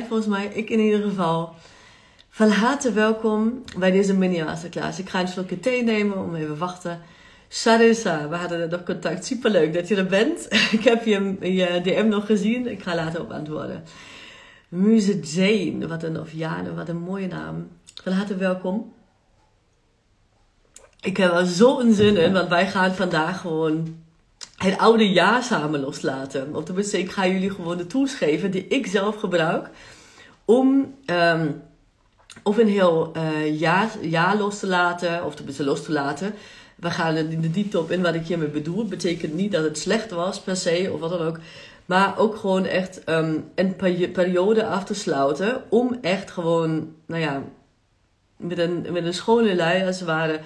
Volgens mij, ik in ieder geval. Van harte welkom bij deze mini-masterclass. Ik ga een slokje thee nemen om even wachten. Sarissa, we hadden nog contact. Superleuk dat je er bent. Ik heb je, je DM nog gezien. Ik ga later op antwoorden. Muze Jane, wat een, of Jane, wat een mooie naam. Van harte welkom. Ik heb er zo'n zin in, want wij gaan vandaag gewoon het oude jaar samen loslaten. Of tenminste, ik ga jullie gewoon de tools geven die ik zelf gebruik om um, of een heel uh, jaar, jaar los te laten, of tenminste los te laten. We gaan in de diepte op in wat ik hiermee bedoel. Betekent niet dat het slecht was per se of wat dan ook. Maar ook gewoon echt um, een periode af te sluiten. Om echt gewoon, nou ja, met een, met een schone lei als het ware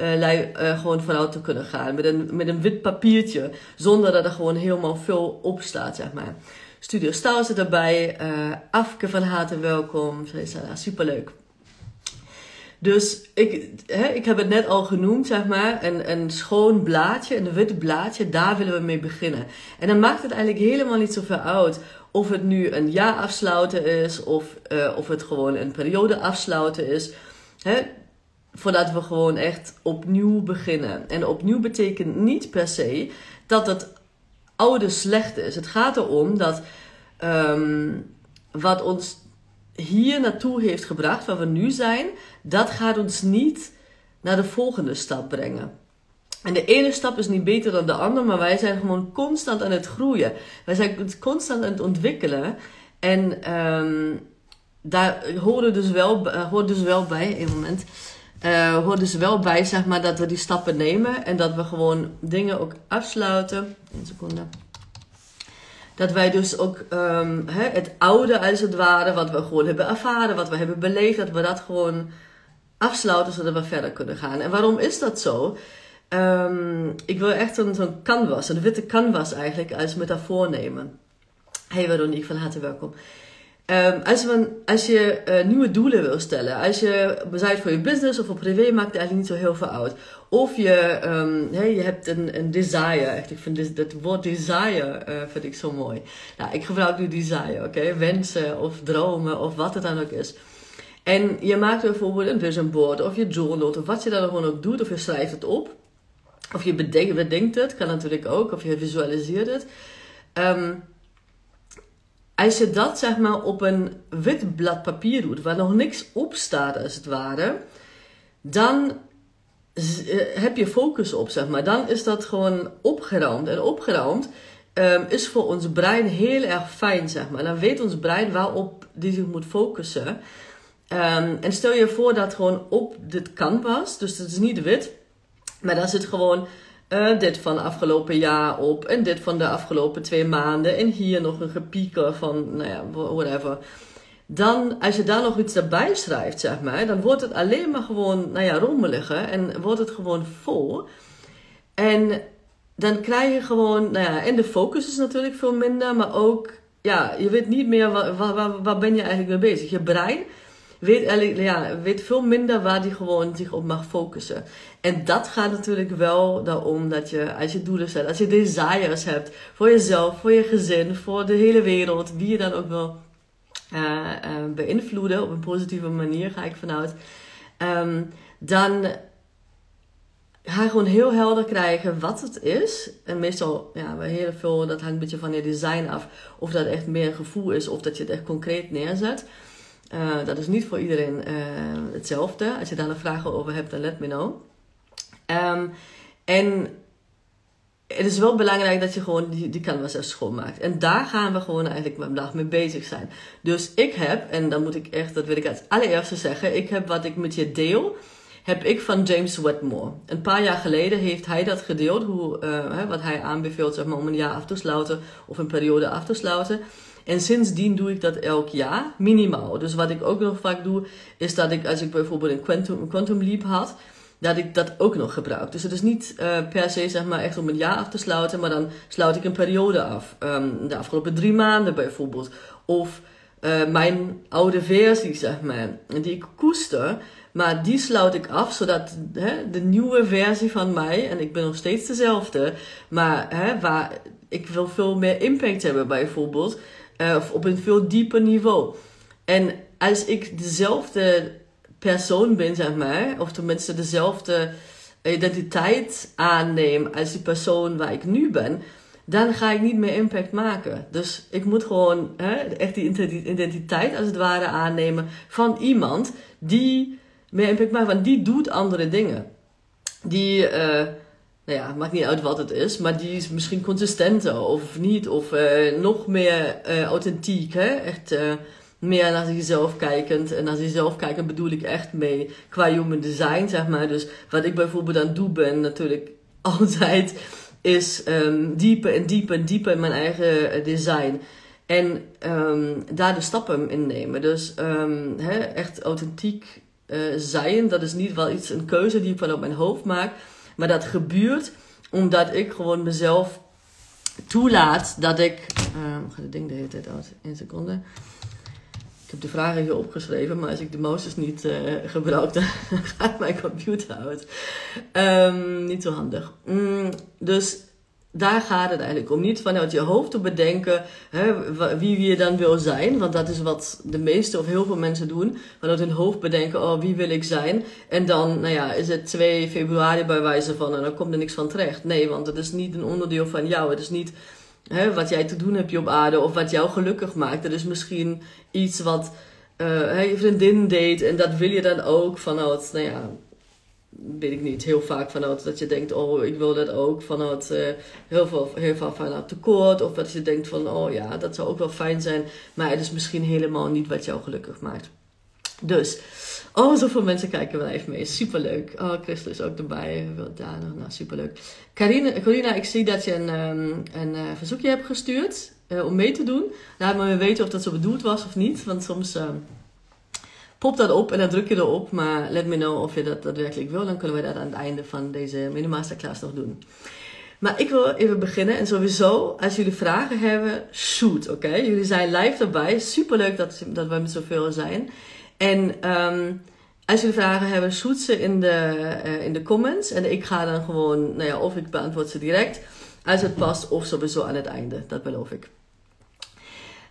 uh, gewoon vooruit te kunnen gaan. Met een, met een wit papiertje. Zonder dat er gewoon helemaal veel op staat, zeg maar. Studio Staal zit erbij. Uh, Afke van harte welkom. Superleuk. Dus ik, hè, ik heb het net al genoemd, zeg maar. Een, een schoon blaadje, een wit blaadje, daar willen we mee beginnen. En dan maakt het eigenlijk helemaal niet zoveel uit of het nu een jaar afsluiten is, of, of het gewoon een periode afsluiten is. Hè? Voordat we gewoon echt opnieuw beginnen. En opnieuw betekent niet per se dat het oude slecht is. Het gaat erom dat um, wat ons hier naartoe heeft gebracht, waar we nu zijn, dat gaat ons niet naar de volgende stap brengen. En de ene stap is niet beter dan de andere, maar wij zijn gewoon constant aan het groeien. Wij zijn constant aan het ontwikkelen. En um, daar horen dus wel, hoort dus wel bij, een moment, uh, hoort dus wel bij, zeg maar, dat we die stappen nemen en dat we gewoon dingen ook afsluiten. Een seconde. Dat wij dus ook um, hè, het oude, als het ware, wat we gewoon hebben ervaren, wat we hebben beleefd, dat we dat gewoon afsluiten zodat we verder kunnen gaan. En waarom is dat zo? Um, ik wil echt zo'n canvas, een witte canvas eigenlijk, als metafoor nemen. Hey Veronique, van harte welkom. Als, we, als je uh, nieuwe doelen wil stellen, als je bezit voor je business of voor privé, maakt het eigenlijk niet zo heel veel uit. Of je, hey, je hebt een, een desire. Echt, ik vind dit, dat woord desire uh, vind ik zo mooi. Nou, ik gebruik nu desire, oké? Wensen of dromen of wat het dan ook is. En je maakt bijvoorbeeld een vision board of je journal of wat je dan gewoon ook doet. Of je schrijft het op. Of je bedenkt, het, kan natuurlijk ook. Of je visualiseert het. Um, als je dat zeg maar op een wit blad papier doet, waar nog niks op staat als het ware, dan eh, heb je focus op, zeg maar. Dan is dat gewoon opgeruimd. En opgeruimd um, is voor ons brein heel erg fijn, zeg maar. Dan weet ons brein waarop die zich moet focussen. Um, en stel je voor dat gewoon op dit canvas, dus het is niet wit, maar daar zit gewoon uh, dit van afgelopen jaar op. En dit van de afgelopen twee maanden. En hier nog een gepieker van, nou ja, whatever. Dan, als je daar nog iets erbij schrijft, zeg maar, dan wordt het alleen maar gewoon, nou ja, rommeliger. En wordt het gewoon vol. En dan krijg je gewoon, nou ja, en de focus is natuurlijk veel minder. Maar ook, ja, je weet niet meer, waar, waar, waar ben je eigenlijk mee bezig. Je brein weet, ja, weet veel minder waar die gewoon zich op mag focussen. En dat gaat natuurlijk wel daarom dat je, als je doelen zet, als je desires hebt voor jezelf, voor je gezin, voor de hele wereld, wie je dan ook wil uh, uh, beïnvloeden op een positieve manier, ga ik vanuit. Um, dan ga gewoon heel helder krijgen wat het is. En meestal, ja, heel veel, dat hangt een beetje van je design af. Of dat echt meer een gevoel is, of dat je het echt concreet neerzet. Uh, dat is niet voor iedereen uh, hetzelfde. Als je daar een vragen over hebt, dan let me know. Um, en het is wel belangrijk dat je gewoon die, die canvas even schoonmaakt. En daar gaan we gewoon eigenlijk vandaag mee bezig zijn. Dus ik heb, en dan moet ik echt, dat wil ik als allereerste zeggen, ik heb wat ik met je deel, heb ik van James Wetmore. Een paar jaar geleden heeft hij dat gedeeld, hoe, uh, wat hij aanbeveelt zeg maar, om een jaar af te sluiten of een periode af te sluiten. En sindsdien doe ik dat elk jaar, minimaal. Dus wat ik ook nog vaak doe, is dat ik, als ik bijvoorbeeld een Quantum, quantum Leap had, dat ik dat ook nog gebruik. Dus het is niet uh, per se zeg maar echt om een jaar af te sluiten, maar dan sluit ik een periode af. Um, de afgelopen drie maanden bijvoorbeeld. Of uh, mijn oude versie, zeg maar, die ik koester. Maar die sluit ik af, zodat hè, de nieuwe versie van mij, en ik ben nog steeds dezelfde, maar hè, waar ik wil veel meer impact hebben bijvoorbeeld, Uh, of op een veel dieper niveau. En als ik dezelfde persoon ben, zeg maar, of tenminste dezelfde identiteit aanneem als die persoon waar ik nu ben, dan ga ik niet meer impact maken. Dus ik moet gewoon hè, echt die identiteit als het ware aannemen van iemand die meer impact maakt. Want die doet andere dingen. Die, uh, nou ja, maakt niet uit wat het is, maar die is misschien consistenter of niet. Of uh, nog meer uh, authentiek. Hè? Echt meer naar zichzelf kijkend. En naar zichzelf kijken bedoel ik echt mee qua human design, zeg maar. Dus wat ik bijvoorbeeld aan het doen ben, natuurlijk altijd, is um, dieper en dieper en dieper in mijn eigen eh, design. En um, daar de stappen in nemen. Dus um, hè, echt authentiek zijn, dat is niet wel iets, een keuze die ik vanuit mijn hoofd maak. Maar dat gebeurt omdat ik gewoon mezelf toelaat dat ik. Um, ga het ding de hele tijd uit. Eén seconde heb de vragen hier opgeschreven, maar als ik de mouse niet uh, gebruik, dan gaat mijn computer uit. Um, niet zo handig. Mm, dus daar gaat het eigenlijk om. Niet vanuit je hoofd te bedenken hè, wie je dan wil zijn. Want dat is wat de meeste of heel veel mensen doen. Vanuit hun hoofd bedenken, oh wie wil ik zijn? En dan, nou ja, is het 2 februari bij wijze van en dan komt er niks van terecht. Nee, want het is niet een onderdeel van jou. Het is niet hè, wat jij te doen hebt op aarde of wat jou gelukkig maakt. Dat is misschien iets wat uh, je vriendin deed en dat wil je dan ook vanuit, nou ja, weet ik niet, heel vaak vanuit dat je denkt, oh, ik wil dat ook vanuit uh, heel, veel, heel veel vanuit tekort. Of dat je denkt van, oh ja, dat zou ook wel fijn zijn, maar het is misschien helemaal niet wat jou gelukkig maakt. Dus, oh, zoveel mensen kijken wel even mee. Superleuk. Oh, Christel is ook erbij. Nou, superleuk. Carina, Carina, ik zie dat je een, um, een uh, verzoekje hebt gestuurd uh, om mee te doen. Laat me weten of dat zo bedoeld was of niet. Want soms popt dat op en dan druk je erop. Maar let me know of je dat daadwerkelijk wil. Dan kunnen we dat aan het einde van deze mini-masterclass nog doen. Maar ik wil even beginnen. En sowieso, als jullie vragen hebben, shoot, oké? Jullie zijn live erbij. Superleuk dat, dat we met zoveel zijn. En um, als jullie vragen hebben, shoot ze in de, uh, in de comments. En ik ga dan gewoon, nou ja, of ik beantwoord ze direct. Als het past, of sowieso aan het einde. Dat beloof ik.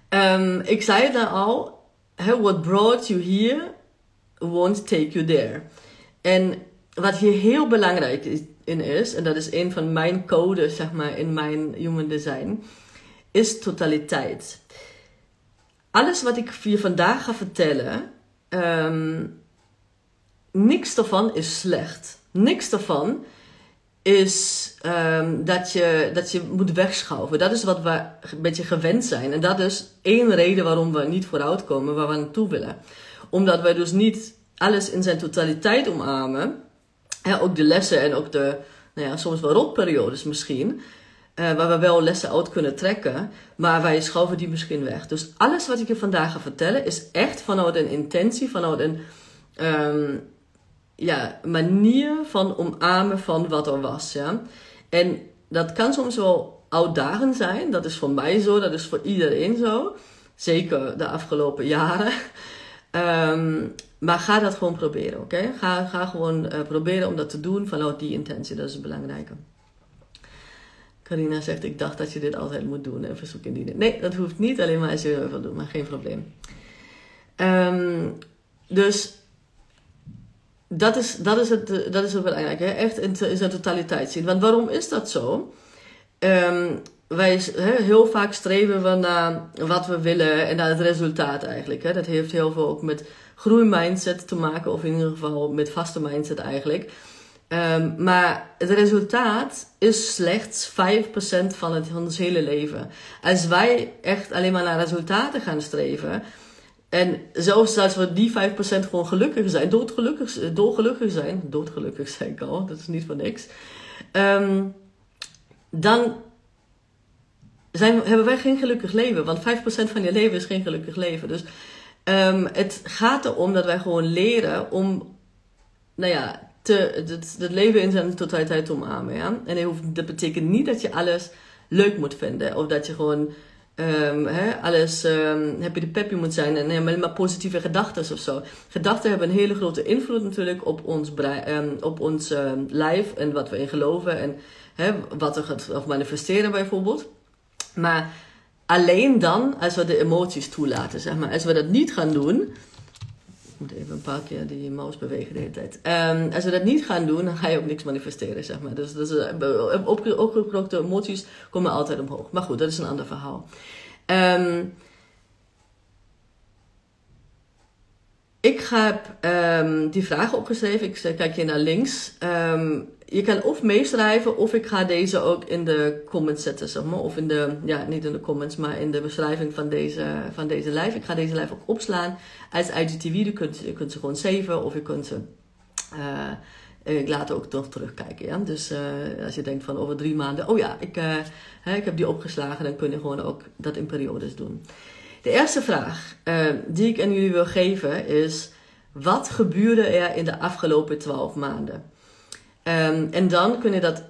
Um, ik zei het al. What brought you here won't take you there. En wat hier heel belangrijk in is, en dat is een van mijn codes, zeg maar, in mijn human design, is totaliteit. Alles wat ik je vandaag ga vertellen, um, niks daarvan is slecht. Niks daarvan is um, dat, je, dat je moet wegschuiven. Dat is wat we een beetje gewend zijn. En dat is één reden waarom we niet vooruitkomen waar we naartoe willen. Omdat wij dus niet alles in zijn totaliteit omarmen. ook de lessen en ook de, nou ja, soms wel rotperiodes misschien. Uh, waar we wel lessen uit kunnen trekken, maar wij schuiven die misschien weg. Dus alles wat ik je vandaag ga vertellen is echt vanuit een intentie, vanuit een um, ja, manier van omarmen van wat er was. Ja? En dat kan soms wel uitdagend zijn. Dat is voor mij zo, dat is voor iedereen zo. Zeker de afgelopen jaren. Um, maar ga dat gewoon proberen, oké? Ga, ga gewoon uh, proberen om dat te doen vanuit die intentie. Dat is het belangrijke. Carina zegt, ik dacht dat je dit altijd moet doen, een verzoek indienen. Nee, dat hoeft niet, alleen maar als je wil doen, maar geen probleem. Um, dus dat is, dat is, het, dat is het belangrijke. Hè? Echt in, in, zijn totaliteit zien. Want waarom is dat zo? Um, wij, he, heel vaak streven we naar wat we willen en naar het resultaat eigenlijk. Hè? Dat heeft heel veel ook met groeimindset te maken, of in ieder geval met vaste mindset eigenlijk. Um, maar het resultaat is slechts 5% van, het, van ons hele leven. Als wij echt alleen maar naar resultaten gaan streven, en zelfs als we die 5% gewoon gelukkig zijn, doodgelukkig, dolgelukkig zijn, doodgelukkig zijn ik al, dat is niet voor niks, um, dan zijn, hebben wij geen gelukkig leven. Want 5% van je leven is geen gelukkig leven. Dus um, het gaat erom dat wij gewoon leren om, nou ja, te, het, leven in zijn totaliteit te omarmen. Ja? En dat betekent niet dat je alles leuk moet vinden. Of dat je gewoon um, alles um, happy de peppy moet zijn en alleen maar positieve gedachten of zo. Gedachten hebben een hele grote invloed natuurlijk op ons, um, op ons lijf en wat we in geloven en wat we gaat manifesteren bijvoorbeeld. Maar alleen dan als we de emoties toelaten, zeg maar. Als we dat niet gaan doen, moet even een paar keer die mouse bewegen de hele tijd. Ehm, als we dat niet gaan doen, dan ga je ook niks manifesteren, zeg maar. Dus, dus opgekrokte emoties komen altijd omhoog. Maar goed, dat is een ander verhaal. Um, ik heb um, die vragen opgeschreven. Ik kijk hier naar links. Je kan of meeschrijven, of ik ga deze ook in de comments zetten, zeg maar. Of in de, ja, niet in de comments, maar in de beschrijving van deze, van deze live. Ik ga deze live ook opslaan als IGTV. Je kunt, je kunt ze gewoon saven, of je kunt ze... Uh, ik laat ook nog terugkijken. Ja? Dus uh, als je denkt van over drie maanden, oh ja, ik, uh, hè, ik heb die opgeslagen, dan kun je gewoon ook dat in periodes doen. De eerste vraag die ik aan jullie wil geven is: wat gebeurde er in de afgelopen twaalf maanden? Um, en dan kun je dat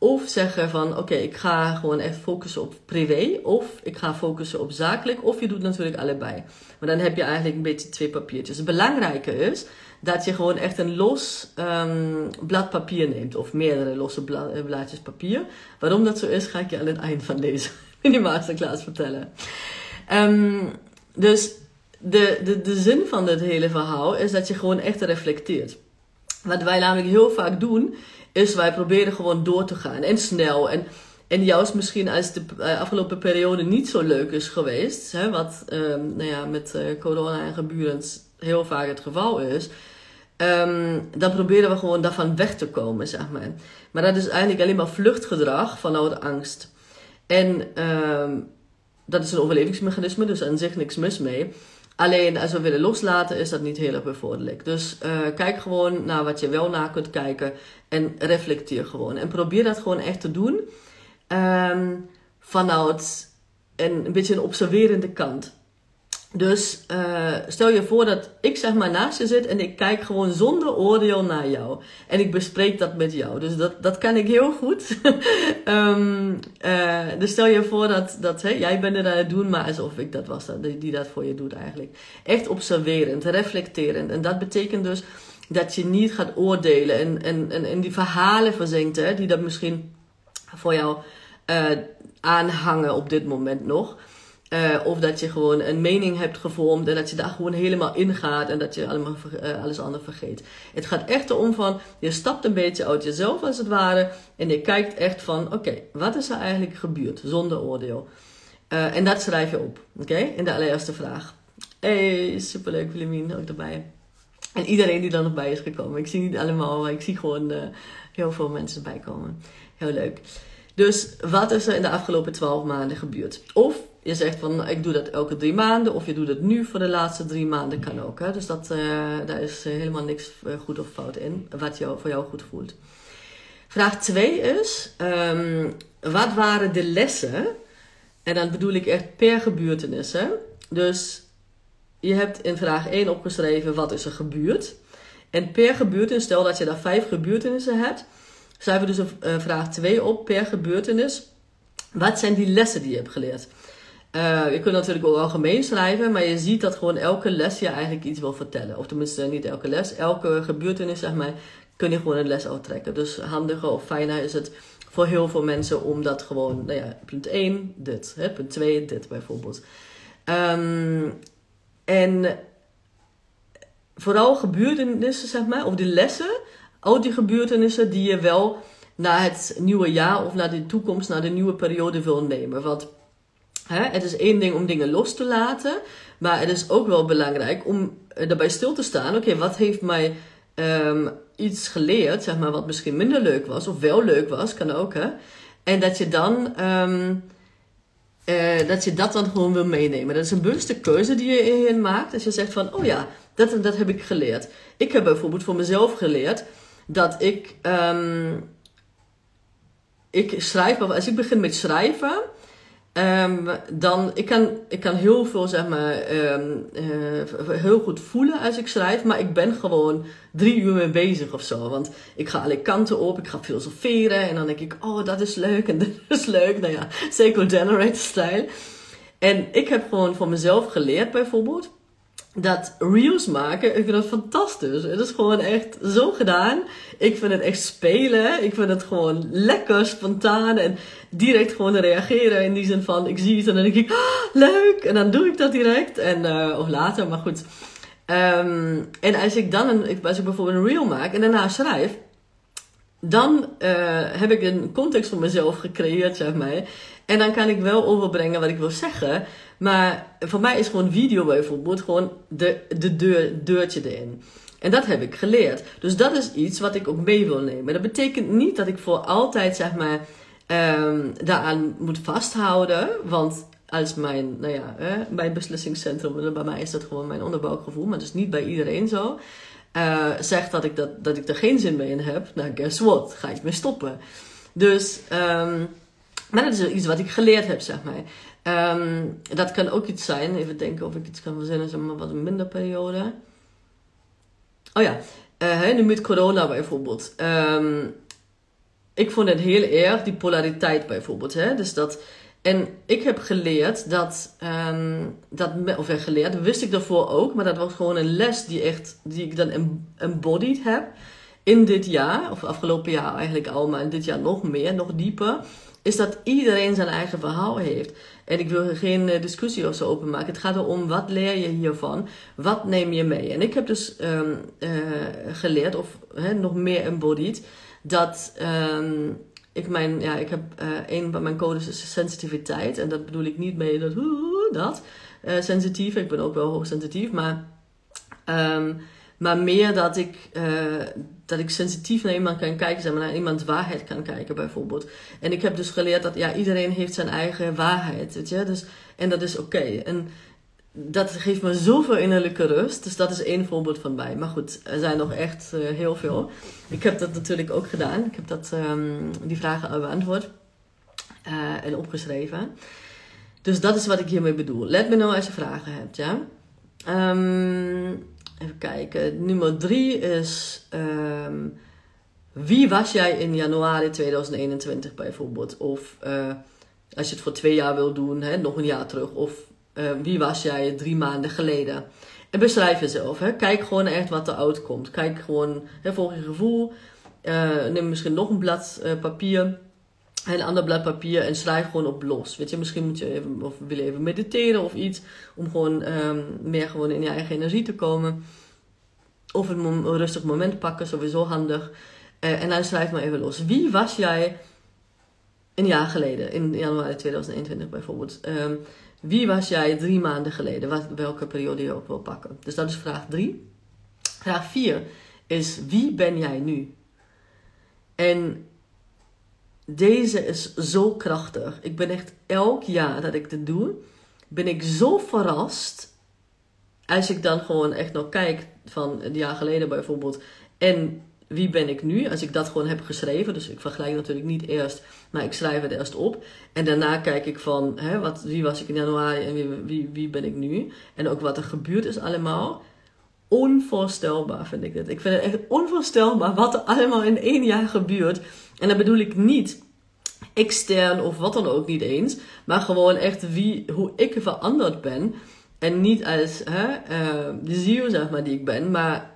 of zeggen van oké, ik ga gewoon echt focussen op privé, of ik ga focussen op zakelijk, of je doet natuurlijk allebei. Maar dan heb je eigenlijk een beetje twee papiertjes. Het belangrijke is dat je gewoon echt een los um, blad papier neemt, of meerdere losse eh, blaadjes papier. Waarom dat zo is, ga ik je aan het eind van deze mini masterclass vertellen. Um, dus de, de, de zin van dit hele verhaal is dat je gewoon echt reflecteert. Wat wij namelijk heel vaak doen, is wij proberen gewoon door te gaan en snel. En, en juist misschien als de eh, afgelopen periode niet zo leuk is geweest, hè, wat um, nou ja, met uh, corona en geburend heel vaak het geval is, um, dan proberen we gewoon daarvan weg te komen, zeg maar. Maar dat is eigenlijk alleen maar vluchtgedrag vanuit angst. En um, dat is een overlevingsmechanisme, dus aan zich niks mis mee. Alleen als we willen loslaten, is dat niet heel erg bevorderlijk. Dus uh, kijk gewoon naar wat je wel na kunt kijken en reflecteer gewoon. En probeer dat gewoon echt te doen um, vanuit een, een beetje een observerende kant. Dus uh, stel je voor dat ik zeg maar naast je zit en ik kijk gewoon zonder oordeel naar jou. En ik bespreek dat met jou. Dus dat, dat kan ik heel goed. um, uh, dus stel je voor dat, dat hey, jij bent er aan het doen, maar alsof ik dat was die, die dat voor je doet eigenlijk. Echt observerend, reflecterend. En dat betekent dus dat je niet gaat oordelen en, en, en, en die verhalen verzinkt hè, die dat misschien voor jou uh, aanhangen op dit moment nog. Uh, of dat je gewoon een mening hebt gevormd en dat je daar gewoon helemaal ingaat en dat je allemaal, uh, alles andere vergeet. Het gaat echt erom van, je stapt een beetje uit jezelf als het ware en je kijkt echt van, oké, wat is er eigenlijk gebeurd zonder oordeel? Uh, en dat schrijf je op, oké, in de allereerste vraag. Hey, superleuk Willemien, ook erbij. En iedereen die er nog bij is gekomen. Ik zie niet allemaal, maar ik zie gewoon heel veel mensen erbij komen. Heel leuk. Dus wat is er in de afgelopen twaalf maanden gebeurd? Of je zegt van ik doe dat elke drie maanden, of je doet het nu voor de laatste drie maanden, kan ook. Hè? Dus dat, uh, daar is eh, helemaal niks eh, goed of fout in, wat jou, voor jou goed voelt. Vraag 2 is, um, wat waren de lessen? En dan bedoel ik echt per gebeurtenissen. Dus je hebt in vraag 1 opgeschreven wat is er gebeurd. En per gebeurtenis, stel dat je daar vijf gebeurtenissen hebt, schrijven we dus een, vraag 2 op per gebeurtenis. Wat zijn die lessen die je hebt geleerd? Uh, je kunt natuurlijk ook algemeen schrijven, maar je ziet dat gewoon elke les je eigenlijk iets wil vertellen. Of tenminste, niet elke les, elke gebeurtenis, zeg maar, kun je gewoon een les uittrekken. Dus handiger of fijner is het voor heel veel mensen om dat gewoon, nou ja, punt 1, dit. Hè, punt 2, dit bijvoorbeeld. Um, en vooral gebeurtenissen, zeg maar, of die lessen, al die gebeurtenissen die je wel naar het nieuwe jaar of naar de toekomst, naar de nieuwe periode wil nemen. Want Hè? Het is één ding om dingen los te laten, maar het is ook wel belangrijk om daarbij stil te staan. Oké, wat heeft mij um, iets geleerd, zeg maar, wat misschien minder leuk was, of wel leuk was, kan ook, hè? En dat je dan, um, uh, dat je dat dan gewoon wil meenemen. Dat is een bewuste keuze die je hierin maakt. Als je zegt van, oh ja, dat, dat heb ik geleerd. Ik heb bijvoorbeeld voor mezelf geleerd dat ik, um, ik schrijf, als ik begin met schrijven, Um, dan, ik kan, ik kan heel veel, zeg maar, um, uh, heel goed voelen als ik schrijf, maar ik ben gewoon drie uur mee bezig of zo. Want ik ga alle kanten op, ik ga filosoferen en dan denk ik, oh, dat is leuk en dat is leuk. Nou ja, zeker generator style. En ik heb gewoon voor mezelf geleerd bijvoorbeeld, dat reels maken, ik vind dat fantastisch. Het is gewoon echt zo gedaan. Ik vind het echt spelen. Ik vind het gewoon lekker, spontaan en direct gewoon reageren. In die zin van, ik zie iets en dan denk ik, ah, leuk. En dan doe ik dat direct. En, uh, of later, maar goed. Um, en als ik dan een, als ik bijvoorbeeld een reel maak en daarna schrijf, dan uh, heb ik een context voor mezelf gecreëerd, zeg maar. En dan kan ik wel overbrengen wat ik wil zeggen. Maar voor mij is gewoon video bijvoorbeeld gewoon de, de deur, deurtje erin. En dat heb ik geleerd. Dus dat is iets wat ik ook mee wil nemen. Dat betekent niet dat ik voor altijd, zeg maar, um, daaraan moet vasthouden. Want als mijn, nou ja, eh, mijn beslissingscentrum, bij mij is dat gewoon mijn onderbouwgevoel, maar dat is niet bij iedereen zo. Uh, zegt dat ik, dat, dat ik er geen zin meer in heb, nou guess what, ga ik mee stoppen. Dus, um, maar dat is iets wat ik geleerd heb, zeg maar. Um, dat kan ook iets zijn, even denken of ik iets kan verzinnen, zeg maar wat een minder periode. Oh ja, uh, nu met corona bijvoorbeeld. Um, ik vond het heel erg, die polariteit bijvoorbeeld. Hè? Dus dat, en ik heb geleerd dat, um, dat, of geleerd, wist ik daarvoor ook, maar dat was gewoon een les die, echt, die ik dan embodied heb in dit jaar, of afgelopen jaar eigenlijk al, maar in dit jaar nog meer, nog dieper is dat iedereen zijn eigen verhaal heeft. En ik wil geen eh, discussie of zo openmaken. Het gaat erom wat leer je hiervan? Wat neem je mee? En ik heb dus um, uh, geleerd, of nog meer embodied, dat um, ik mijn, ja, ik heb uh, een van mijn codes is sensitiviteit. En dat bedoel ik niet mee dat, dat sensitief. Ik ben ook wel hoogsensitief, maar. Um, maar meer dat ik, dat ik sensitief naar iemand kan kijken, zeg maar, naar iemands waarheid kan kijken bijvoorbeeld. En ik heb dus geleerd dat ja, iedereen heeft zijn eigen waarheid, weet je. Dus, en dat is oké. En dat geeft me zoveel innerlijke rust. Dus dat is één voorbeeld van mij. Maar goed, er zijn nog echt uh, heel veel. Ik heb dat natuurlijk ook gedaan. Ik heb dat, um, die vragen beantwoord uh, en opgeschreven. Dus dat is wat ik hiermee bedoel. Let me nou als je vragen hebt, ja. Um, Even kijken. Nummer drie is. Um, wie was jij in januari 2021 bijvoorbeeld? Of uh, als je het voor twee jaar wil doen, hè, nog een jaar terug. Of uh, wie was jij drie maanden geleden? En beschrijf jezelf. Hè. Kijk gewoon echt wat er uitkomt. Kijk gewoon, hè, volg je gevoel. Uh, neem misschien nog een blad papier. Een ander blad papier en schrijf gewoon op los. Weet je, misschien moet je even, of wil je even mediteren of iets. Om gewoon um, meer gewoon in je eigen energie te komen. Of een, rustig moment pakken, sowieso handig. Uh, en dan schrijf maar even los. Wie was jij een jaar geleden, in januari 2021 bijvoorbeeld? Um, wie was jij drie maanden geleden? Wat, welke periode je ook wil pakken. Dus dat is vraag drie. Vraag vier is: wie ben jij nu? En deze is zo krachtig. Ik ben echt elk jaar dat ik dit doe, ben ik zo verrast. Als ik dan gewoon echt nog kijk van een jaar geleden bijvoorbeeld. En wie ben ik nu? Als ik dat gewoon heb geschreven. Dus ik vergelijk natuurlijk niet eerst, maar ik schrijf het eerst op. En daarna kijk ik van hè, wat, wie was ik in januari en wie, wie, wie ben ik nu? En ook wat er gebeurd is allemaal. Onvoorstelbaar vind ik dit. Ik vind het echt onvoorstelbaar wat er allemaal in één jaar gebeurt. En dat bedoel ik niet extern of wat dan ook niet eens. Maar gewoon echt wie, hoe ik veranderd ben. En niet als hè, uh, de ziel, zeg maar, die ik ben. Maar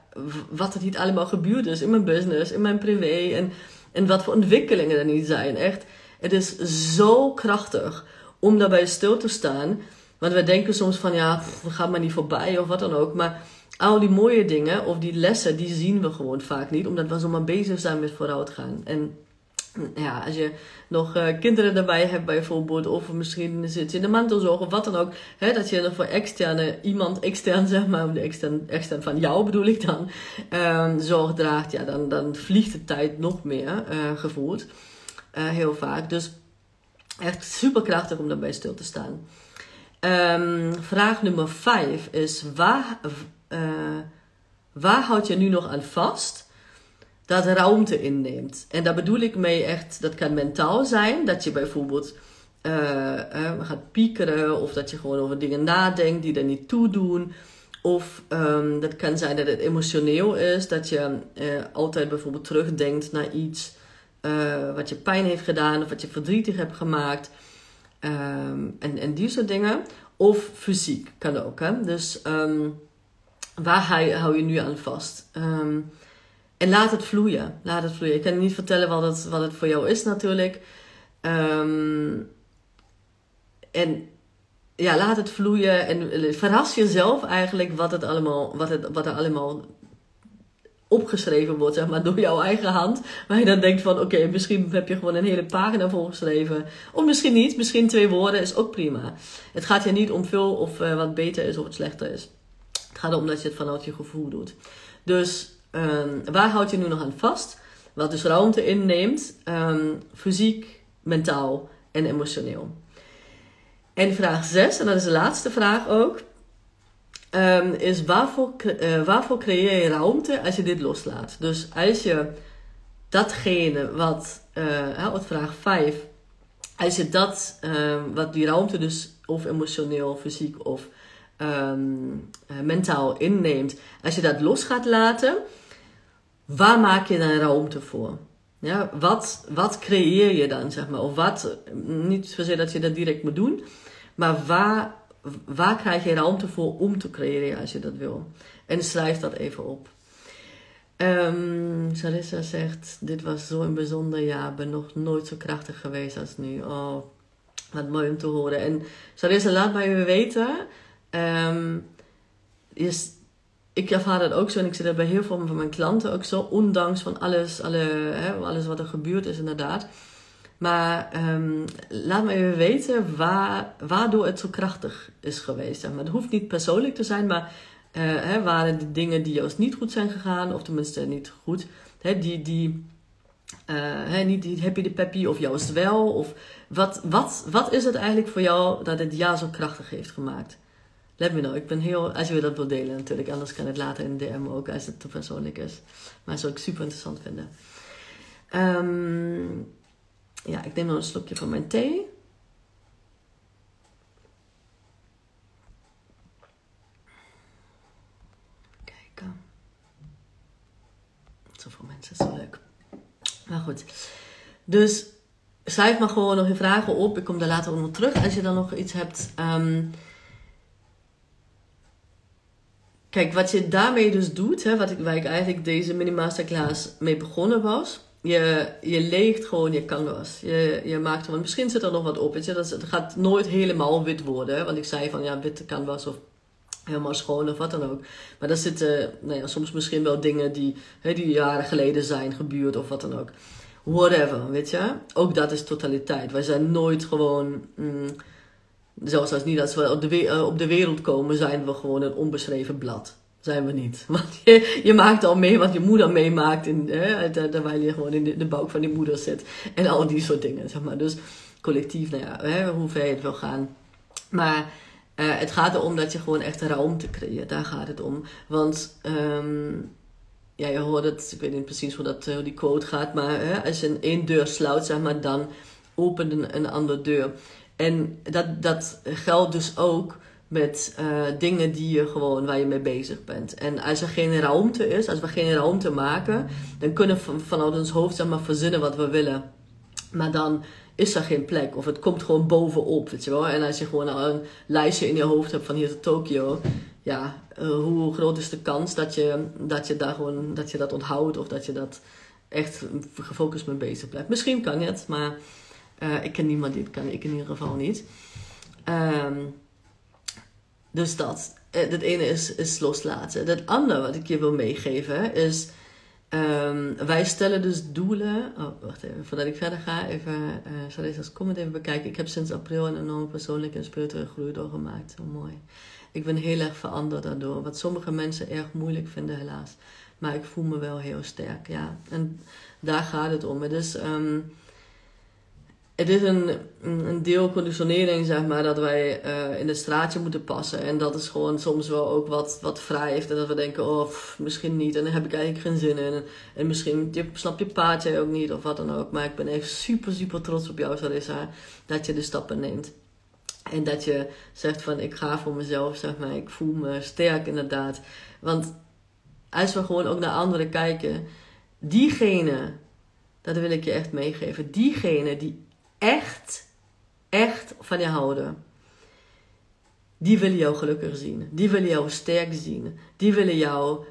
wat er niet allemaal gebeurd is in mijn business, in mijn privé. En, en wat voor ontwikkelingen er niet zijn. Echt, het is zo krachtig om daarbij stil te staan. Want we denken soms van, ja, we gaan maar niet voorbij of wat dan ook. Maar al die mooie dingen of die lessen, die zien we gewoon vaak niet. Omdat we zomaar bezig zijn met vooruitgaan. En ja, als je nog uh, kinderen erbij hebt bijvoorbeeld, of misschien zit je in de mantelzorg of wat dan ook, hè, dat je nog voor externe, iemand extern zeg maar, de extern, extern van jou bedoel ik dan, um, zorg draagt, ja, dan, dan vliegt de tijd nog meer uh, gevoeld. Uh, heel vaak. Dus echt super krachtig om daarbij stil te staan. Um, vraag nummer 5 is: waar, waar houd je nu nog aan vast? dat ruimte inneemt. En daar bedoel ik mee echt, dat kan mentaal zijn, dat je bijvoorbeeld uh, uh, gaat piekeren of dat je gewoon over dingen nadenkt die er niet toe doen. Of um, dat kan zijn dat het emotioneel is, dat je altijd bijvoorbeeld terugdenkt naar iets wat je pijn heeft gedaan of wat je verdrietig hebt gemaakt. Um, en, en die soort dingen. Of fysiek kan ook. Hè? Dus um, waar hou je nu aan vast? Ehm, en laat het vloeien. Laat het vloeien. Ik kan niet vertellen wat het, wat het voor jou is natuurlijk. Ehm, en ja, laat het vloeien en verras jezelf eigenlijk wat, het allemaal, wat, het, wat er allemaal opgeschreven wordt, zeg maar, door jouw eigen hand. Waar je dan denkt van, oké, misschien heb je gewoon een hele pagina volgeschreven. Of misschien niet, misschien twee woorden is ook prima. Het gaat je niet om veel of uh, wat beter is of wat slechter is. Het gaat erom dat je het vanuit je gevoel doet. Dus um, waar houd je nu nog aan vast? Wat dus ruimte inneemt, um, fysiek, mentaal en emotioneel. En vraag 6, en dat is de laatste vraag ook, um, is waarvoor, uh, waarvoor creëer je ruimte als je dit loslaat? Dus als je datgene wat, uh, wat vraag 5, als je dat, wat die ruimte dus of emotioneel, fysiek of um, mentaal inneemt, als je dat los gaat laten, waar maak je dan ruimte voor? Ja, wat, wat creëer je dan, zeg maar? Of wat, niet zozeer dat je dat direct moet doen, maar waar, waar krijg je ruimte voor om te creëren als je dat wil? En schrijf dat even op. Um, Sarissa zegt, dit was zo'n bijzonder jaar, ben nog nooit zo krachtig geweest als nu. Oh, wat mooi om te horen. En Sarissa, laat mij weten. Um, ik ervaar dat ook zo en ik zit er bij heel veel van mijn klanten ook zo, ondanks van alles, alle, hè, alles wat er gebeurd is inderdaad. Maar um, laat me even weten waar, waardoor het zo krachtig is geweest. Zeg maar. Het hoeft niet persoonlijk te zijn, maar uh, hè, waren de dingen die juist niet goed zijn gegaan, of tenminste niet goed, hè, die, die, uh, hè, niet die happy de peppy of juist wel? Of wat, wat, wat is het eigenlijk voor jou dat het jaar zo krachtig heeft gemaakt? Let me know. Ik ben heel, als je dat wilt delen natuurlijk. Anders kan het later in de DM ook als het te persoonlijk is. Maar zou ik super interessant vinden. Um, ja, ik neem nog een slokje van mijn thee. Kijken. Zoveel mensen, is zo leuk. Maar goed. Dus schrijf maar gewoon nog je vragen op. Ik kom daar later nog terug als je dan nog iets hebt. Um, Kijk, wat je daarmee dus doet, hè, wat ik, waar ik eigenlijk deze mini masterclass mee begonnen was. Je, je leegt gewoon je canvas. Je, je maakt gewoon, misschien zit er nog wat op. Weet je, dat, gaat nooit helemaal wit worden. Hè, want ik zei van ja, witte canvas of helemaal schoon of wat dan ook. Maar daar zitten nou soms misschien wel dingen die, hè, die jaren geleden zijn gebeurd of wat dan ook. Whatever, weet je. Ook dat is totaliteit. Wij zijn nooit gewoon. Mm, Zelfs als niet als we op de, uh, op de wereld komen, zijn we gewoon een onbeschreven blad. Zijn we niet. Want je, je maakt al mee wat je moeder meemaakt in, hè, terwijl je gewoon in de, de buik van die moeder zit. En al die soort dingen, zeg maar. Dus collectief, nou ja, hè, hoe ver je het wil gaan. Maar uh, het gaat erom dat je gewoon echt ruimte creëert. Daar gaat het om. Want um, ja, je hoort het, ik weet niet precies hoe, dat, die quote gaat, maar hè, als je een één deur sluit, zeg maar, dan opent een, een andere deur. En dat, dat geldt dus ook met uh, dingen die je gewoon, waar je mee bezig bent. En als er geen ruimte is, als we geen ruimte maken, dan kunnen we vanuit ons hoofd zeg maar verzinnen wat we willen. Maar dan is er geen plek. Of het komt gewoon bovenop, weet je wel. En als je gewoon een lijstje in je hoofd hebt van hier tot Tokio, ja, uh, hoe groot is de kans dat je, dat je daar gewoon, dat je dat onthoudt of dat je dat echt gefocust mee bezig blijft. Misschien kan het, maar uh, ik ken niemand die het kan, ik in ieder geval niet. Um, dus dat. Het eh, ene is, is loslaten. Het andere wat ik je wil meegeven is. Um, wij stellen dus doelen. Oh, wacht even. Voordat ik verder ga, even. Uh, zal ik als comment even bekijken. Ik heb sinds april een enorme persoonlijke en spirituele groei doorgemaakt. Zo mooi. Ik ben heel erg veranderd daardoor. Wat sommige mensen erg moeilijk vinden, helaas. Maar ik voel me wel heel sterk. Ja. En daar gaat het om. Het is. Um, het is een, een deel conditionering, zeg maar, dat wij uh, in het straatje moeten passen. En dat is gewoon soms wel ook wat, wat wrijft. En dat we denken, oh, misschien niet. En daar heb ik eigenlijk geen zin in. En, en misschien snap je paardje ook niet of wat dan ook. Maar ik ben echt super, super trots op jou, Sarissa, dat je de stappen neemt. En dat je zegt van, ik ga voor mezelf, zeg maar. Ik voel me sterk, inderdaad. Want als we gewoon ook naar anderen kijken, diegene, dat wil ik je echt meegeven, diegene die echt, echt van je houden. die willen jou gelukkig zien. Die willen jou sterk zien. Die willen jou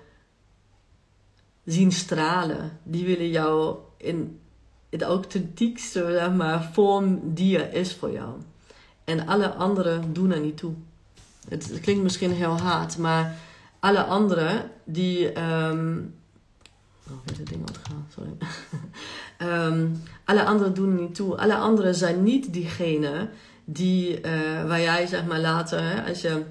zien stralen. Die willen jou in het authentiekste zeg maar, vorm die er is voor jou. En alle anderen doen er niet toe. Het, klinkt misschien heel hard, maar alle anderen die. Um, oh, het ding gaan, sorry. um, alle anderen doen niet toe. Alle anderen zijn niet diegene die, uh, waar jij zeg maar later, hè, als je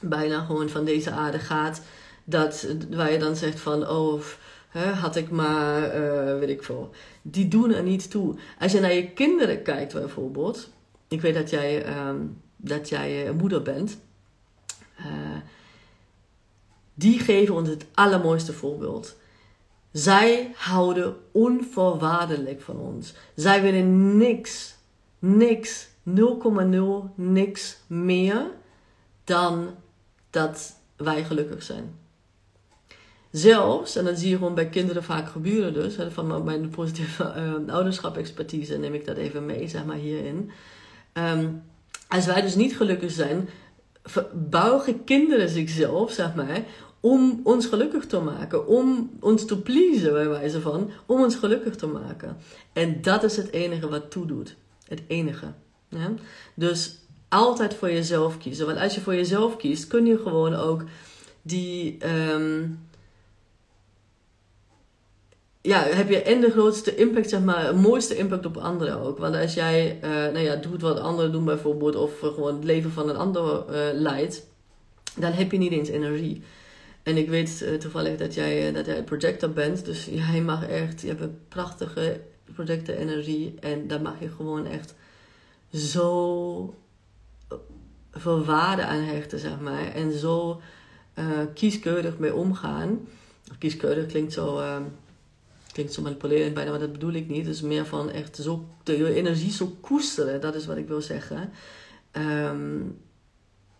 bijna gewoon van deze aarde gaat, dat, waar je dan zegt van, oh, hè, had ik maar, uh, weet ik veel. Die doen er niet toe. Als je naar je kinderen kijkt bijvoorbeeld, ik weet dat jij, um, dat jij moeder bent, die geven ons het allermooiste voorbeeld. Zij houden onvoorwaardelijk van ons. Zij willen niks, niks 0,0 niks meer dan dat wij gelukkig zijn. Zelfs, en dat zie je gewoon bij kinderen vaak gebeuren dus, van mijn positieve uh, ouderschap-expertise neem ik dat even mee, zeg maar, hierin. Um, als wij dus niet gelukkig zijn, buigen kinderen zichzelf, zeg maar, om ons gelukkig te maken, om ons te pleasen, bij wijze van, om ons gelukkig te maken. En dat is het enige wat toedoet. Het enige. Ja? Dus altijd voor jezelf kiezen. Want als je voor jezelf kiest, kun je gewoon ook die. Um, ja, heb je en de grootste impact, zeg maar, de mooiste impact op anderen ook. Want als jij, uh, nou ja, doet wat anderen doen bijvoorbeeld, of gewoon het leven van een ander uh, leidt, dan heb je niet eens energie. En ik weet uh, toevallig dat jij, dat jij projector bent, dus jij mag echt, je hebt een prachtige projector energie en daar mag je gewoon echt zo veel waarde aan hechten, zeg maar. En zo kieskeurig mee omgaan. Kieskeurig klinkt zo, uh, klinkt zo manipulerend bijna, maar dat bedoel ik niet. Is meer van echt zo, de energie zo koesteren, dat is wat ik wil zeggen. Um,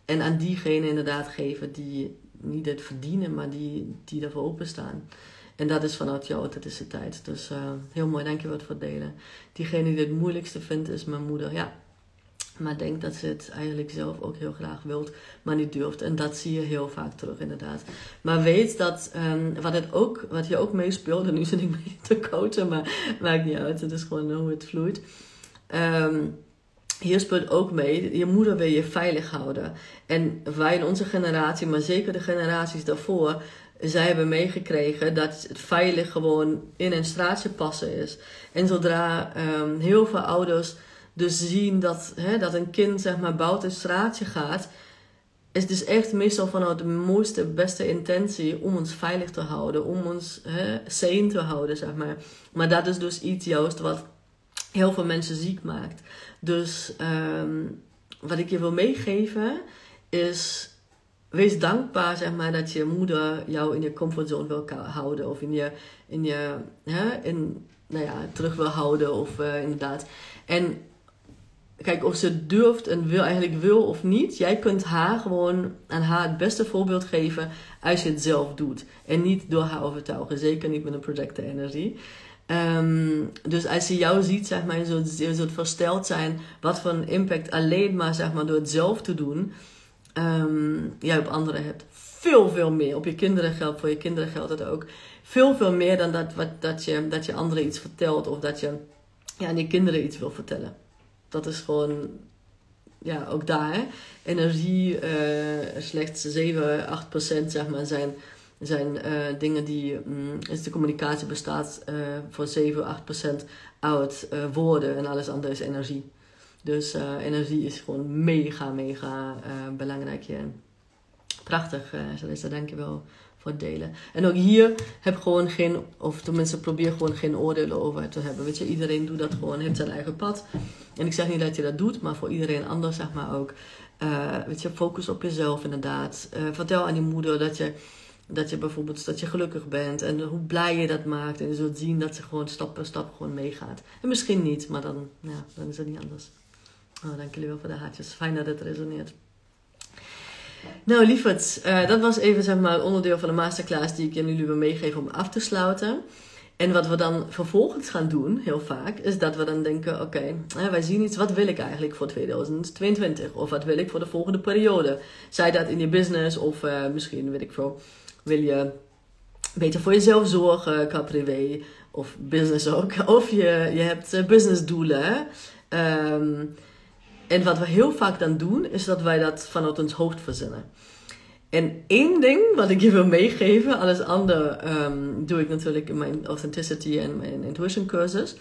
en aan diegene inderdaad geven die niet het verdienen, maar die, die ervoor openstaan. En dat is vanuit jouw tijd. Dus uh, heel mooi, dankjewel voor het delen. Diegene die het moeilijkste vindt is mijn moeder. Ja, maar denkt dat ze het eigenlijk zelf ook heel graag wilt, maar niet durft. En dat zie je heel vaak terug, inderdaad. Maar weet dat um, wat, het ook, wat je ook meespeelt, en nu zit ik mee te coachen, maar maakt niet uit. Het is gewoon hoe het vloeit. Um, hier speelt ook mee, je moeder wil je veilig houden. En wij in onze generatie, maar zeker de generaties daarvoor, zij hebben meegekregen dat het veilig gewoon in een straatje passen is. En zodra um, heel veel ouders dus zien dat, hè, dat een kind zeg maar buiten een straatje gaat, is dus echt meestal vanuit de mooiste, beste intentie om ons veilig te houden, om ons hè, sane te houden, zeg maar. Maar dat is dus iets juist wat heel veel mensen ziek maakt. Dus um, wat ik je wil meegeven is wees dankbaar zeg maar, dat je moeder jou in je comfortzone wil houden. Of in je, in je hè, in, nou ja, terug wil houden. Of uh, inderdaad. En kijk, of ze durft en wil, eigenlijk wil of niet. Jij kunt haar gewoon aan haar het beste voorbeeld geven als je het zelf doet. En niet door haar overtuigen. Zeker niet met een projecten energie. Um, dus als je jou ziet, zeg maar, je zult, versteld zijn wat voor een impact alleen maar, zeg maar, door het zelf te doen, um, jij op anderen hebt. Veel, veel meer. Op je kinderen geldt, voor je kinderen geldt het ook. Veel, veel meer dan dat, wat, dat, je, dat je anderen iets vertelt of dat je ja, aan je kinderen iets wil vertellen dat is gewoon, ja, ook daar. Energie, uh, slechts 7, 8 procent zeg maar, zijn, zijn uh, dingen die, um, is de communicatie bestaat uh, voor 7, 8 procent uit woorden en alles andere is energie. Dus energie is gewoon mega, mega belangrijk. Ja. Prachtig, uh, Celeste, dankjewel voor het delen. En ook hier heb gewoon geen, of tenminste probeer gewoon geen oordelen over te hebben. Weet je, iedereen doet dat gewoon, heeft zijn eigen pad. En ik zeg niet dat je dat doet, maar voor iedereen anders zeg maar ook. Weet je, focus op jezelf inderdaad. Vertel aan die moeder dat je, dat je bijvoorbeeld dat je gelukkig bent en hoe blij je dat maakt. En je zult zien dat ze gewoon stap per stap gewoon meegaat. En misschien niet, maar dan, ja, dan is het niet anders. Oh, dank jullie wel voor de haartjes. Fijn dat het resoneert. Nou, lieverd, uh, dat was even zeg maar onderdeel van de masterclass die ik jullie wil meegeven om af te sluiten. En wat we dan vervolgens gaan doen, heel vaak, is dat we dan denken: oké, wij zien iets, wat wil ik eigenlijk voor 2022? Of wat wil ik voor de volgende periode? Zij dat in je business, of uh, misschien, weet ik veel, wil je beter voor jezelf zorgen qua privé of business ook. Of je, je hebt uh, businessdoelen. Um, en wat we heel vaak dan doen, is dat wij dat vanuit ons hoofd verzinnen. En één ding wat ik je wil meegeven, alles andere um, doe ik natuurlijk in mijn authenticity en mijn intuition cursus.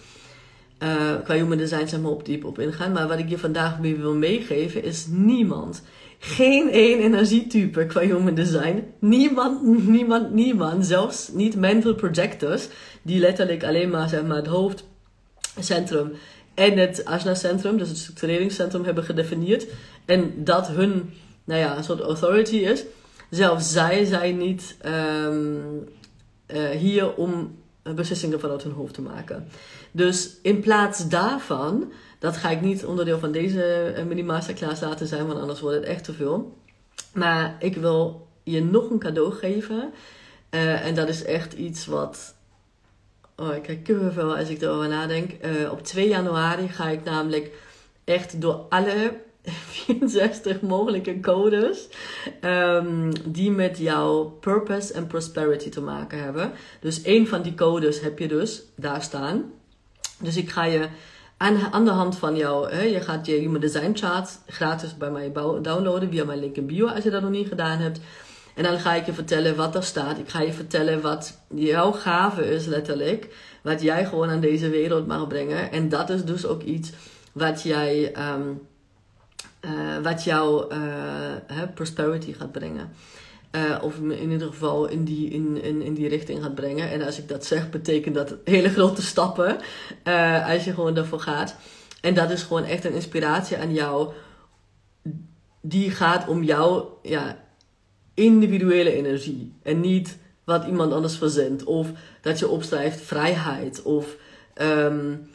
Uh, qua human design zijn we op diep op ingaan. Maar wat ik je vandaag mee wil meegeven is niemand, geen één energietype qua human design. Niemand, niemand, niemand. Zelfs niet mental projectors, die letterlijk alleen maar, zeg maar het hoofdcentrum en het Asna Centrum, dus het structureringscentrum, hebben gedefinieerd. En dat hun, nou ja, een soort authority is. Zelfs zij zijn niet um, uh, hier om beslissingen vanuit hun hoofd te maken. Dus in plaats daarvan, dat ga ik niet onderdeel van deze eh, mini masterclass laten zijn, want anders wordt het echt te veel. Maar ik wil je nog een cadeau geven. Uh, en dat is echt iets wat. Oh, ik krijg veel als ik erover nadenk. Uh, op 2 januari ga ik namelijk echt door alle 64 mogelijke codes um, die met jouw purpose en prosperity te maken hebben. Dus één van die codes heb je dus daar staan. Dus ik ga je aan, de hand van jou, hè, je gaat je Human Design Chart gratis bij mij downloaden via mijn link in bio als je dat nog niet gedaan hebt. En dan ga ik je vertellen wat er staat. Ik ga je vertellen wat jouw gave is, letterlijk. Wat jij gewoon aan deze wereld mag brengen. En dat is dus ook iets wat jij. Um, uh, wat jouw uh, prosperity gaat brengen. Uh, of in ieder geval in die, in, in, in die richting gaat brengen. En als ik dat zeg, betekent dat hele grote stappen. als je gewoon daarvoor gaat. En dat is gewoon echt een inspiratie aan jou. Die gaat om jouw ja, individuele energie. En niet wat iemand anders verzint. Of dat je opschrijft vrijheid. Of um,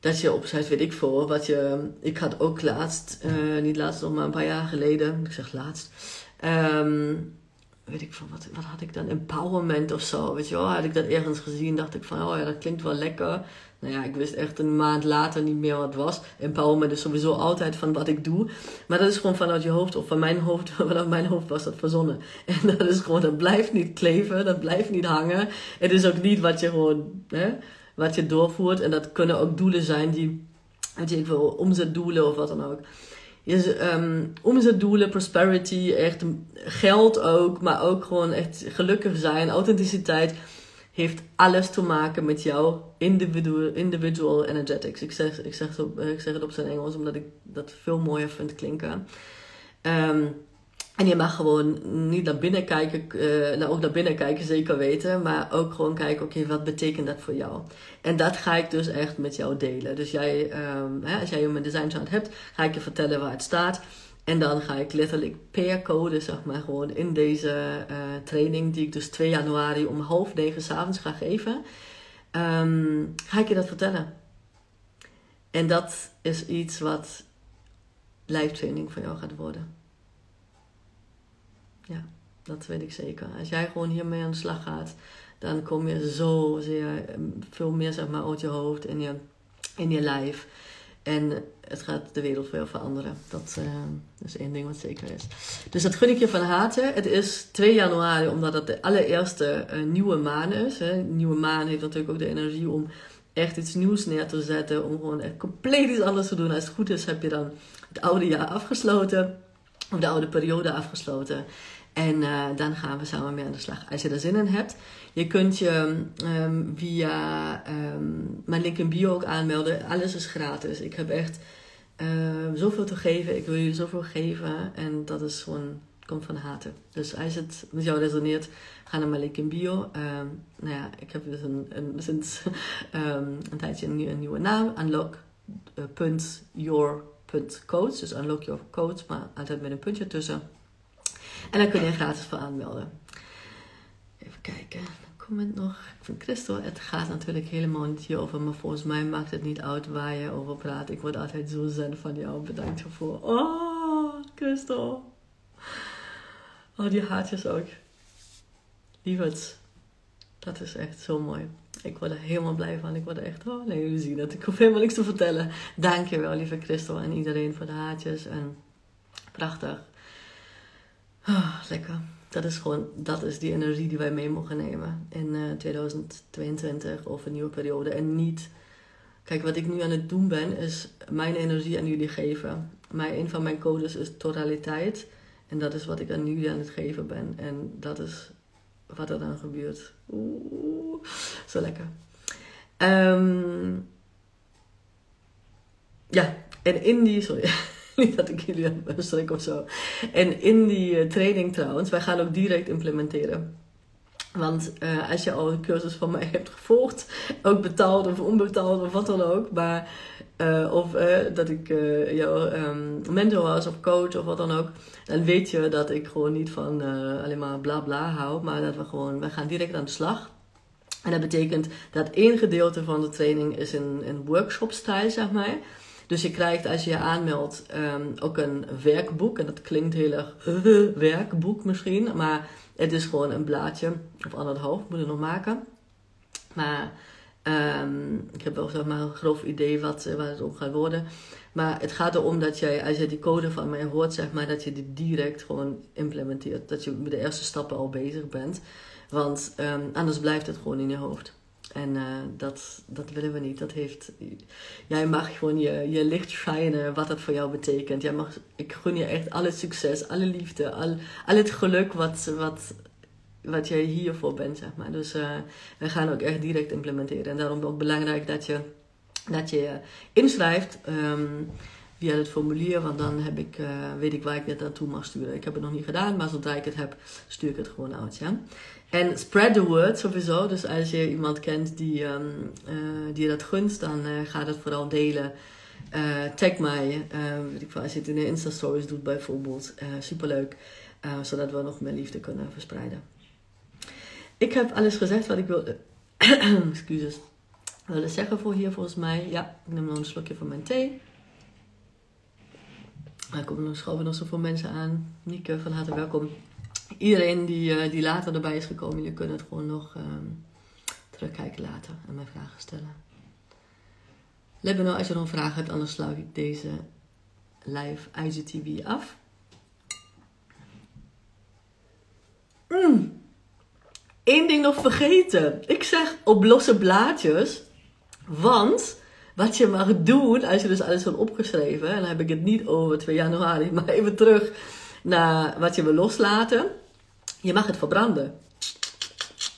dat je opzet, weet ik veel. Wat je, ik had ook laatst, uh, niet laatst nog maar een paar jaar geleden, ik zeg laatst, um, weet ik veel, wat, wat had ik dan? Empowerment of zo, weet je wel. Had ik dat ergens gezien, dacht ik van, oh ja, dat klinkt wel lekker. Nou ja, ik wist echt een maand later niet meer wat het was. Empowerment is sowieso altijd van wat ik doe. Maar dat is gewoon vanuit je hoofd, of van mijn hoofd, vanuit mijn hoofd was dat verzonnen. En dat is gewoon, dat blijft niet kleven, dat blijft niet hangen. Het is ook niet wat je gewoon, hè wat je doorvoert. En dat kunnen ook doelen zijn die, weet je, ik wil omzetdoelen of wat dan ook. Dus, um, omzetdoelen, prosperity, echt geld ook, maar ook gewoon echt gelukkig zijn, authenticiteit, heeft alles te maken met jouw individual, individual energetics. Ik zeg, ik, zeg, ik zeg het op zijn Engels, omdat ik dat veel mooier vind klinken. Um, en je mag gewoon niet naar binnen kijken, uh, nou ook naar binnen kijken, zeker weten. Maar ook gewoon kijken, oké, wat betekent dat voor jou? En dat ga ik dus echt met jou delen. Dus jij, um, hè, als jij een design chart hebt, ga ik je vertellen waar het staat. En dan ga ik letterlijk per code, zeg maar, gewoon in deze uh, training, die ik dus 2 januari om half negen s'avonds ga geven, um, ga ik je dat vertellen. En dat is iets wat live training voor jou gaat worden. Ja, dat weet ik zeker. Als jij gewoon hiermee aan de slag gaat, dan kom je zo zeer, ehm, veel meer zeg maar uit je hoofd en je, in je lijf. En het gaat de wereld veel veranderen. Dat uh, is één ding wat zeker is. Dus dat gun ik je van harte. Het is 2 januari, omdat het de allereerste uh, nieuwe maan is. Hè. Nieuwe maan heeft natuurlijk ook de energie om echt iets nieuws neer te zetten. Om gewoon echt compleet iets anders te doen. Als het goed is, heb je dan het oude jaar afgesloten. Of de oude periode afgesloten. En uh, dan gaan we samen mee aan de slag. Als je er zin in hebt, je kunt je um, via um, mijn link in bio ook aanmelden. Alles is gratis. Ik heb echt uh, zoveel te geven. Ik wil je zoveel geven. En dat is gewoon, komt van harte. Dus als het met jou resoneert, ga naar mijn link in bio. Um, nou ja, ik heb dus een, een, sinds een tijdje een, nieuwe naam. Unlock.your.coach. Dus unlock your coach, maar altijd met een puntje tussen. En daar kun je gratis voor aanmelden. Even kijken. Comment nog van Christel. Het gaat natuurlijk helemaal niet hierover, maar volgens mij maakt het niet uit waar je over praat. Ik word altijd zo zen van jou. Bedankt ervoor. Oh, Christel. Oh, die haartjes ook. Lieverd. Dat is echt zo mooi. Ik word er helemaal blij van. Ik word er echt, oh nee, jullie zien dat. Ik hoef helemaal niks te vertellen. Dankjewel, lieve Christel en iedereen voor de haartjes. En prachtig. Oh, lekker. Dat is gewoon, dat is die energie die wij mee mogen nemen in uh, 2022 of een nieuwe periode. En niet, kijk, wat ik nu aan het doen ben, is mijn energie aan jullie geven. Maar een van mijn codes is totaliteit. En dat is wat ik aan jullie aan het geven ben. En dat is wat er dan gebeurt. Oeh, zo lekker. Um, ja, en in die, sorry, niet dat ik jullie strik of zo. En in die uh, training trouwens, wij gaan ook direct implementeren. Want uh, als je al een cursus van mij hebt gevolgd, ook betaald of onbetaald of wat dan ook, maar uh, of dat ik jouw um, mentor was of coach of wat dan ook, dan weet je dat ik gewoon niet van alleen maar bla bla hou, maar dat we gewoon, we gaan direct aan de slag. En dat betekent dat één gedeelte van de training is een workshop-stijl, zeg maar. Dus je krijgt als je je aanmeldt um, ook een werkboek. En dat klinkt heel erg werkboek misschien. Maar het is gewoon een blaadje of anderhalf. Moet ik nog maken. Maar um, ik heb wel zeg maar, een grof idee wat, waar het om gaat worden. Maar het gaat erom dat jij, als je die code van mij hoort, zeg maar, dat je die direct gewoon implementeert. Dat je met de eerste stappen al bezig bent. Want um, anders blijft het gewoon in je hoofd. En uh, dat, dat willen we niet. Dat heeft, jij mag gewoon je, je licht shinen, wat dat voor jou betekent. Jij mag, ik gun je echt alle succes, alle liefde, al, al het geluk wat, wat, wat jij hiervoor bent, zeg maar. Dus uh, we gaan ook echt direct implementeren. En daarom ook belangrijk dat je dat je inschrijft um, via het formulier. Want dan heb ik, weet ik waar ik het naartoe mag sturen. Ik heb het nog niet gedaan, maar zodra ik het heb, stuur ik het gewoon uit. Ja? En spread the word sowieso. Dus als je iemand kent die, um, die dat gunt, dan uh, ga het vooral delen. Uh, tag mij, als je het in de Insta-stories doet bijvoorbeeld. superleuk, zodat we nog meer liefde kunnen verspreiden. Ik heb alles gezegd wat ik wilde, excuses, wilde zeggen voor hier volgens mij. Ja, ik neem nog een slokje van mijn thee. Er komen nog nog zoveel mensen aan. Nieke, van harte welkom iedereen die, uh, die later erbij is gekomen, jullie kunnen het gewoon nog um, terugkijken later en mij vragen stellen. Nou als je nog vragen hebt, anders sluit ik deze live IGTV af. Mm. Eén ding nog vergeten. Ik zeg op losse blaadjes, want wat je mag doen als je dus alles hebt opgeschreven, en dan heb ik het niet over 2 januari, maar even terug naar wat je wil loslaten. Je mag het verbranden.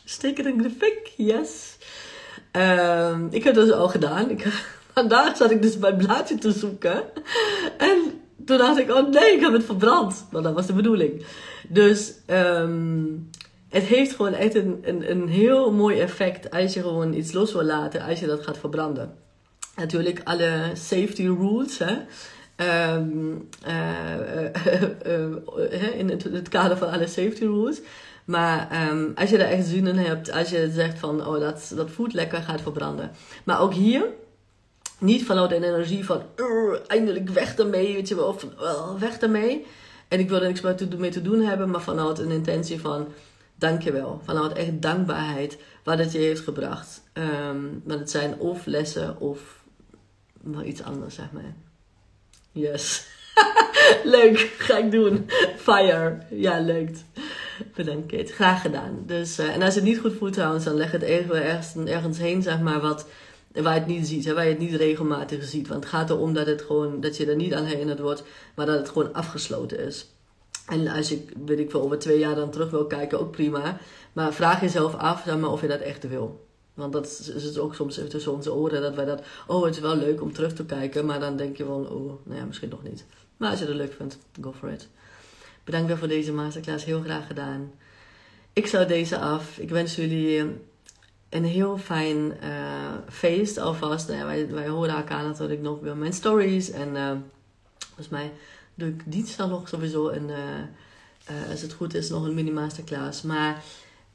Steek het in de fik, yes. Um, ik heb dat dus al gedaan. Ik, vandaag zat ik dus mijn blaadje te zoeken. En toen dacht ik, oh nee, ik heb het verbrand. Maar dat was de bedoeling. Dus um, het heeft gewoon echt een, een, een heel mooi effect als je gewoon iets los wil laten, als je dat gaat verbranden. Natuurlijk alle safety rules, hè. Um, uh, uh, in het, kader van alle safety rules. Maar um, als je er echt zin in hebt, als je zegt van oh dat, dat voelt lekker, gaat verbranden. Maar ook hier, niet vanuit een energie van eindelijk weg ermee, weet je wel, of weg ermee. En ik wil er niks mee te doen hebben, maar vanuit een intentie van dankjewel. Vanuit echt dankbaarheid wat het je heeft gebracht. Um, want het zijn of lessen of wel iets anders, zeg maar. Yes. leuk, ga ik doen. Fire. Ja, leuk. Bedankt Kate. Graag gedaan. Dus, uh, en als het niet goed voelt trouwens, dan leg het even ergens, ergens heen, zeg maar, wat, waar je het niet ziet. Hè, waar je het niet regelmatig ziet. Want het gaat erom dat, het gewoon, dat je er niet aan herinnerd wordt, maar dat het gewoon afgesloten is. En als je, weet ik wel, over twee jaar dan terug wil kijken, ook prima. Maar vraag jezelf af, zeg maar, of je dat echt wil. Want dat is het ook soms tussen onze oren dat wij dat, oh het is wel leuk om terug te kijken, maar dan denk je van, oh, nou ja, misschien nog niet. Maar als je het leuk vindt, go for it. Bedankt weer voor deze masterclass, heel graag gedaan. Ik zou deze af. Ik wens jullie een heel fijn uh, feest alvast. Nou wij, horen elkaar natuurlijk nog bij mijn stories. En uh, volgens mij doe ik dinsdag nog sowieso een, uh, als het goed is, nog een mini masterclass. Maar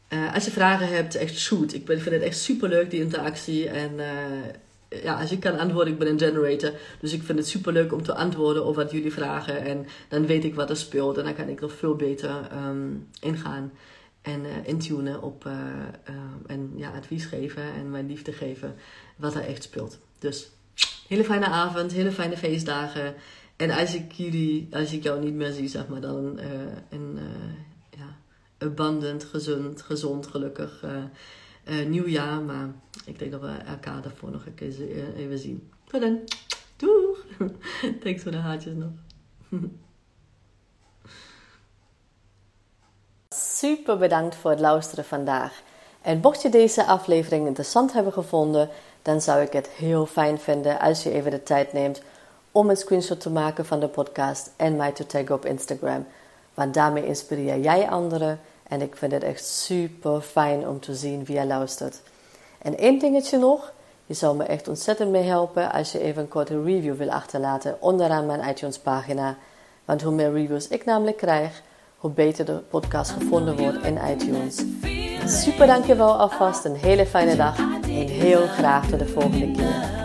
uh, als je vragen hebt, echt shoot. Ik vind het echt super leuk, die interactie. En uh, ja, als ik kan antwoorden, ik ben een generator. Dus ik vind het super leuk om te antwoorden op wat jullie vragen. En dan weet ik wat er speelt. En dan kan ik nog veel beter um, ingaan. en uh, intunen op uh, en ja, advies geven en mijn liefde geven wat er echt speelt. Dus hele fijne avond, hele fijne feestdagen. En als ik jullie, als ik jou niet meer zie, zeg maar, dan abundant, gezond, gezond, gelukkig nieuwjaar. Maar ik denk dat we elkaar daarvoor nog even, even zien. Tot dan. Doeg! Thanks voor de haartjes nog. Super bedankt voor het luisteren vandaag. En mocht je deze aflevering interessant hebben gevonden, dan zou ik het heel fijn vinden als je even de tijd neemt om een screenshot te maken van de podcast en mij te taggen op Instagram. Want daarmee inspireer jij anderen. En ik vind het echt super fijn om te zien wie jij luistert. En één dingetje nog. Je zou me echt ontzettend mee helpen als je even een korte review wil achterlaten onderaan mijn iTunes pagina. Want hoe meer reviews ik namelijk krijg, hoe beter de podcast gevonden wordt in iTunes. Super dankjewel alvast, een hele fijne dag en heel graag tot de volgende keer.